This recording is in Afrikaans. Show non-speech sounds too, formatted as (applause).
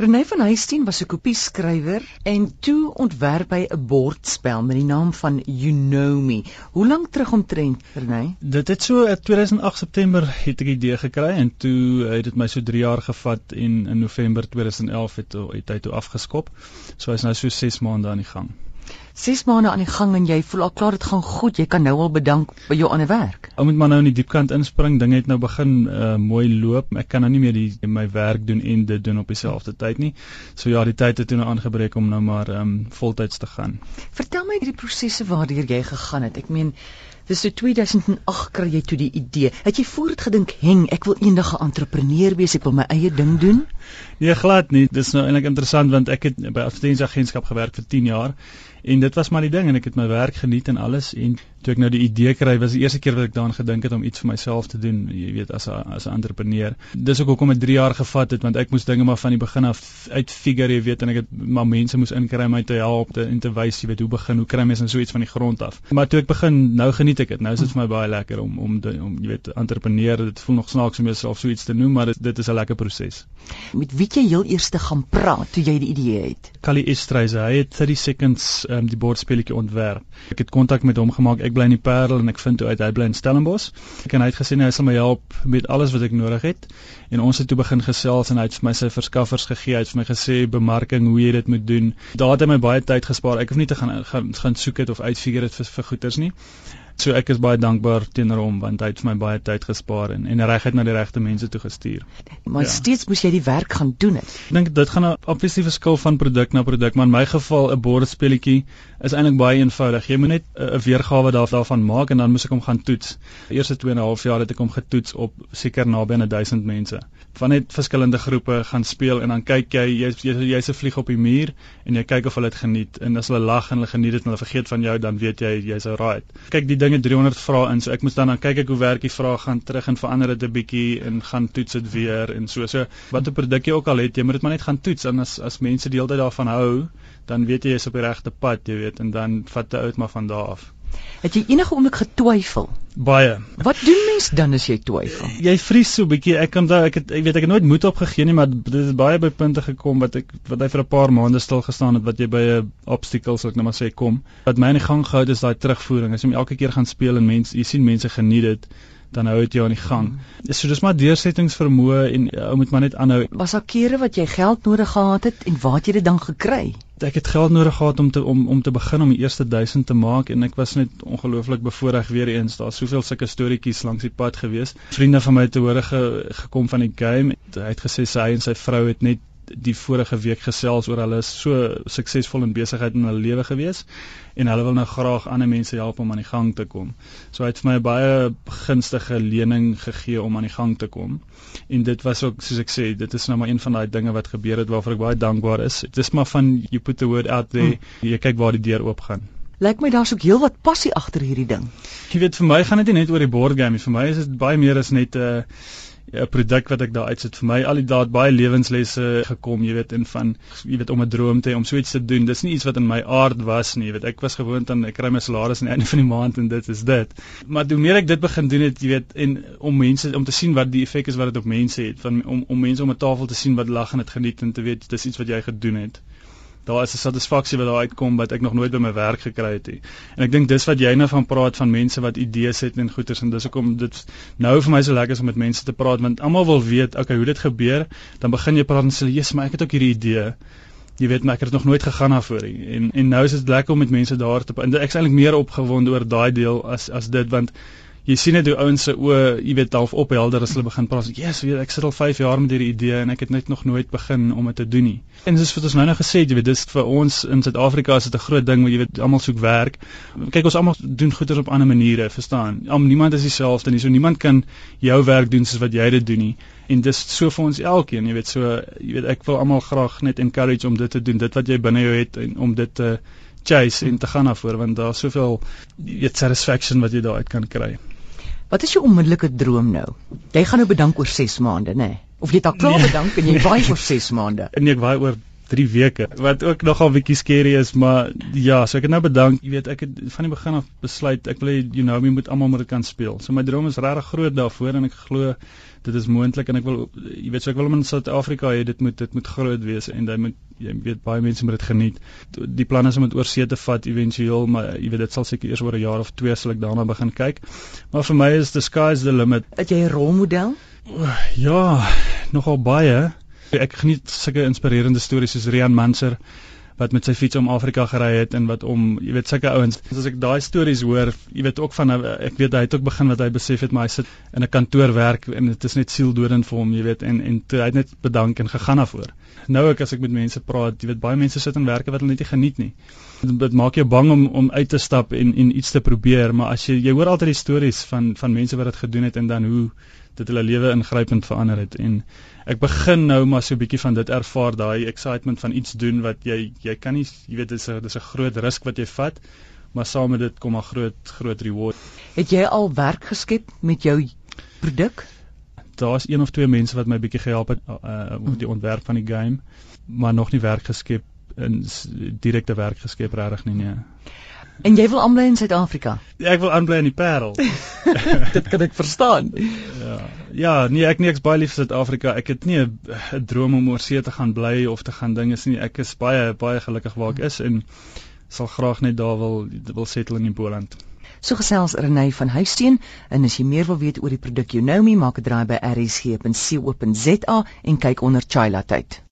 Renée van Huisteen was 'n kopieskrywer en toe ontwerp hy 'n bordspel met die naam van You Know Me. Hoe lank terug omtrent, Renée? Dit het so in 2008 September het ek die idee gekry en toe het dit my so 3 jaar gevat en in November 2011 het, het hy toe afgeskop. So hy's nou so 6 maande aan die gang. 6 maande aan die gang en jy voel al klaar dit gaan goed. Jy kan nou al bedank by jou ander werk. Ou moet maar nou in die diepkant inspring. Dinge het nou begin uh, mooi loop. Ek kan nou nie meer die my werk doen en dit doen op dieselfde tyd nie. So ja, die tyd het toe nou aangebreek om nou maar um voltyds te gaan. Vertel my die prosesse waardeur jy gegaan het. Ek meen Dis so 2008 kry jy toe die idee. Het jy vooruit gedink, "Heng, ek wil eendag 'n entrepreneur wees, ek wil my eie ding doen"? Nee, glad nie. Dis nou eintlik interessant want ek het by 'n advertensieagentskap gewerk vir 10 jaar en dit was maar die ding en ek het my werk geniet en alles en toe ek nou die idee kry was die eerste keer wat ek daaraan gedink het om iets vir myself te doen jy weet as 'n as 'n entrepreneur. Dis ook hoekom dit 3 jaar gevat het want ek moes dinge maar van die begin af uitfigure jy weet en ek het maar mense moes inkry om my te help te, en te wys jy weet hoe begin hoe kry mense so iets van die grond af. Maar toe ek begin nou geniet ek dit nou is dit vir my baie lekker om om de, om jy weet entrepreneur dit voel nog snaaks om jouself so iets te noem maar dit, dit is 'n lekker proses met wie jy heel eers gaan praat toe jy die idee het? Kali Estreise hy het 30 seconds um, die bordspeletjie ontwerp. Ek het kontak met hom gemaak ek bly in die Parel en ek vind toe uit hy bly in Stellenbosch. Ek en hy het gesê hy sal my help met alles wat ek nodig het. En ons het toe begin gesels en hy het vir my sy verskaffers gegee. Hy het vir my gesê bemarking, hoe jy dit moet doen. Daar het hy my baie tyd gespaar. Ek hoef nie te gaan gaan, gaan soek het of uitfigure dit vir, vir goeders nie. So ek is baie dankbaar teenoor hom want hy het vir my baie tyd gespaar en en regtig na die regte mense toe gestuur. Maar ja. steeds moes jy die werk gaan doen het. Ek dink dit gaan 'n obviously verskil van produk na produk, maar in my geval 'n bordspeletjie is eintlik baie eenvoudig. Jy moet net 'n weergawe daarvan maak en dan moet ek hom gaan toets. Die eerste 2 en 'n half jaar het ek hom getoets op seker naby aan 1000 mense. Van net verskillende groepe gaan speel en dan kyk jy jy's jy's jy 'n vlieg op die muur en jy kyk of hulle dit geniet en as hulle lag en hulle geniet dit en hulle vergeet van jou dan weet jy jy's alright. Kyk die dinge 300 vrae in, so ek moes dan dan kyk ek hoe werk die vrae gaan terug en verander dit 'n bietjie en gaan toets dit weer en so. So watter produk jy ook al het, jy moet dit maar net gaan toets en as as mense die hele tyd daarvan hou, dan weet jy jy's op die regte pad, jy weet, en dan vat dit uit maar van daar af. Het jy enige oomblik getwyfel? Baie. Wat doen mens dan as jy twyfel? Jy vries so 'n bietjie. Ek kan daai ek het ek weet ek het nooit moed opgegee nie, maar dit het baie by punte gekom wat ek wat hy vir 'n paar maande stil gestaan het wat jy by 'n obstacle sou ek nou maar sê kom. Wat my in die gang gehou het is daai terugvoering. As jy elke keer gaan speel en mense jy sien mense geniet dit dan hou dit jou aan die gang. Mm. So dis maar deursettingsvermoë en ou moet maar net aanhou. Was daar kere wat jy geld nodig gehad het en waar het jy dit dan gekry? Ek het geld nodig gehad om te om om te begin om die eerste 1000 te maak en ek was net ongelooflik bevoorreg weer eens. Daar's soveel sulke storieetjies langs die pad gewees. Vriende van my het te hore ge, gekom van die game. Hy het gesê sy en sy vrou het net die vorige week gesels oor hulle is so suksesvol in besigheid in hulle lewe gewees en hulle wil nou graag ander mense help om aan die gang te kom. So hy het vir my 'n baie gunstige lening gegee om aan die gang te kom. En dit was ook soos ek sê, dit is nou maar een van daai dinge wat gebeur het waarvoor ek baie dankbaar is. Dit is maar van you put the word out there, hmm. jy kyk waar die deur oop gaan. Lyk my daar's ook heelwat passie agter hierdie ding. Jy weet vir my gaan dit nie net oor die board game nie, vir my is dit baie meer as net 'n uh, 'n produk wat ek daar uitsit vir my al die daad baie lewenslesse gekom jy weet in van jy weet om 'n droom te hê om so iets te doen. Dis nie iets wat in my aard was nie jy weet. Ek was gewoond aan ek kry my salaris aan die einde van die maand en dit is dit. Maar hoe meer ek dit begin doen het jy weet en om mense om te sien wat die effek is wat dit op mense het van om om mense om 'n tafel te sien wat lag en dit geniet en te weet dis iets wat jy gedoen het daar is 'n satisfaksie wat daar uitkom wat ek nog nooit by my werk gekry het nie. En ek dink dis wat jy nou van praat van mense wat idees het en goeders en dis hoekom dit nou vir my so lekker is om met mense te praat want almal wil weet, okay, hoe dit gebeur, dan begin jy praat en sê, "Jesus, maar ek het ook hierdie idee." Jy weet, maar ek het nog nooit gegaan daarvoor nie. En en nou is dit lekker om met mense daar te en ek is eintlik meer opgewonde oor daai deel as as dit want jy sien net hoe ouens se oë, jy weet, half ophelder as hulle begin praat. Ja, yes, weet ek sit al 5 jaar met hierdie idee en ek het net nog nooit begin om dit te doen nie. En dis wat ons nou nou gesê jy weet, dis vir ons in Suid-Afrika is dit 'n groot ding, want jy weet, almal soek werk. Kyk, ons almal doen goeders op ander maniere, verstaan? Al niemand is dieselfde nie. So niemand kan jou werk doen soos wat jy dit doen nie. En dis so vir ons elkeen, jy weet, so jy weet, ek wil almal graag net encourage om dit te doen, dit wat jy binne jou het en om dit te chase en te gaan na voor want daar's soveel weet satisfaction wat jy daaruit kan kry. Wat is jou onmiddellike droom nou? Jy gaan nou bedank oor 6 maande, nê? Nee? Of jy het al klaar nee. bedank en jy waai oor 6 maande? Nee, ek waai oor 3 weke. Wat ook nogal bietjie skerry is, maar ja, so ek het nou bedank. Jy weet, ek het van die begin af besluit ek wil jy you know, moet almal moet kan speel. So my droom is regtig groot daarvoor en ek glo dit is moontlik en ek wil jy weet so ek wil hom in Suid-Afrika hê dit moet dit moet groot wees en jy moet jy weet baie mense moet dit geniet. Die plan is om dit oor see te vat éventueel, maar jy weet dit sal seker eers oor 'n jaar of twee sal ek daarna begin kyk. Maar vir my is the sky's the limit. Het jy 'n rolmodel? Ja, nogal baie. Ek geniet sulke inspirerende stories soos Rian Manser wat met sy fiets om Afrika gery het en wat om, jy weet, sulke ouens. As ek daai stories hoor, jy weet ook van ek weet hy het ook begin wat hy besef het maar hy sit in 'n kantoor werk en dit is net sieldodend vir hom, jy weet, en en toe, hy het net bedank en gegaan daarvoor. Nou ek as ek met mense praat, jy weet baie mense sit in werke wat hulle net nie geniet nie. Dit maak jou bang om om uit te stap en en iets te probeer, maar as jy jy hoor altyd die stories van van mense wat dit gedoen het en dan hoe dit hulle lewe ingrypend verander het en ek begin nou maar so 'n bietjie van dit ervaar daai excitement van iets doen wat jy jy kan nie jy weet dis 'n dis 'n groot risk wat jy vat maar saam met dit kom 'n groot groot reward. Het jy al werk geskep met jou produk? Daar's een of twee mense wat my bietjie gehelp het uh, met die ontwerp van die game, maar nog nie werk geskep in direkte werk geskep regtig nie nee. En jy wil aanbly in Suid-Afrika? Ja, ek wil aanbly in die Parel. (laughs) Dit kan ek verstaan. Ja. Ja, nee, ek niks baie lief vir Suid-Afrika. Ek het nie 'n droom om oor see te gaan bly of te gaan dinge nie. Ek is baie baie gelukkig waar ek is en sal graag net daar wil wil settle in die Boland. So gesels Renay van Huisteen en as jy meer wil weet oor die produk Unomi, maak 'n draai by rsg.co.za en kyk onder Chila tyd.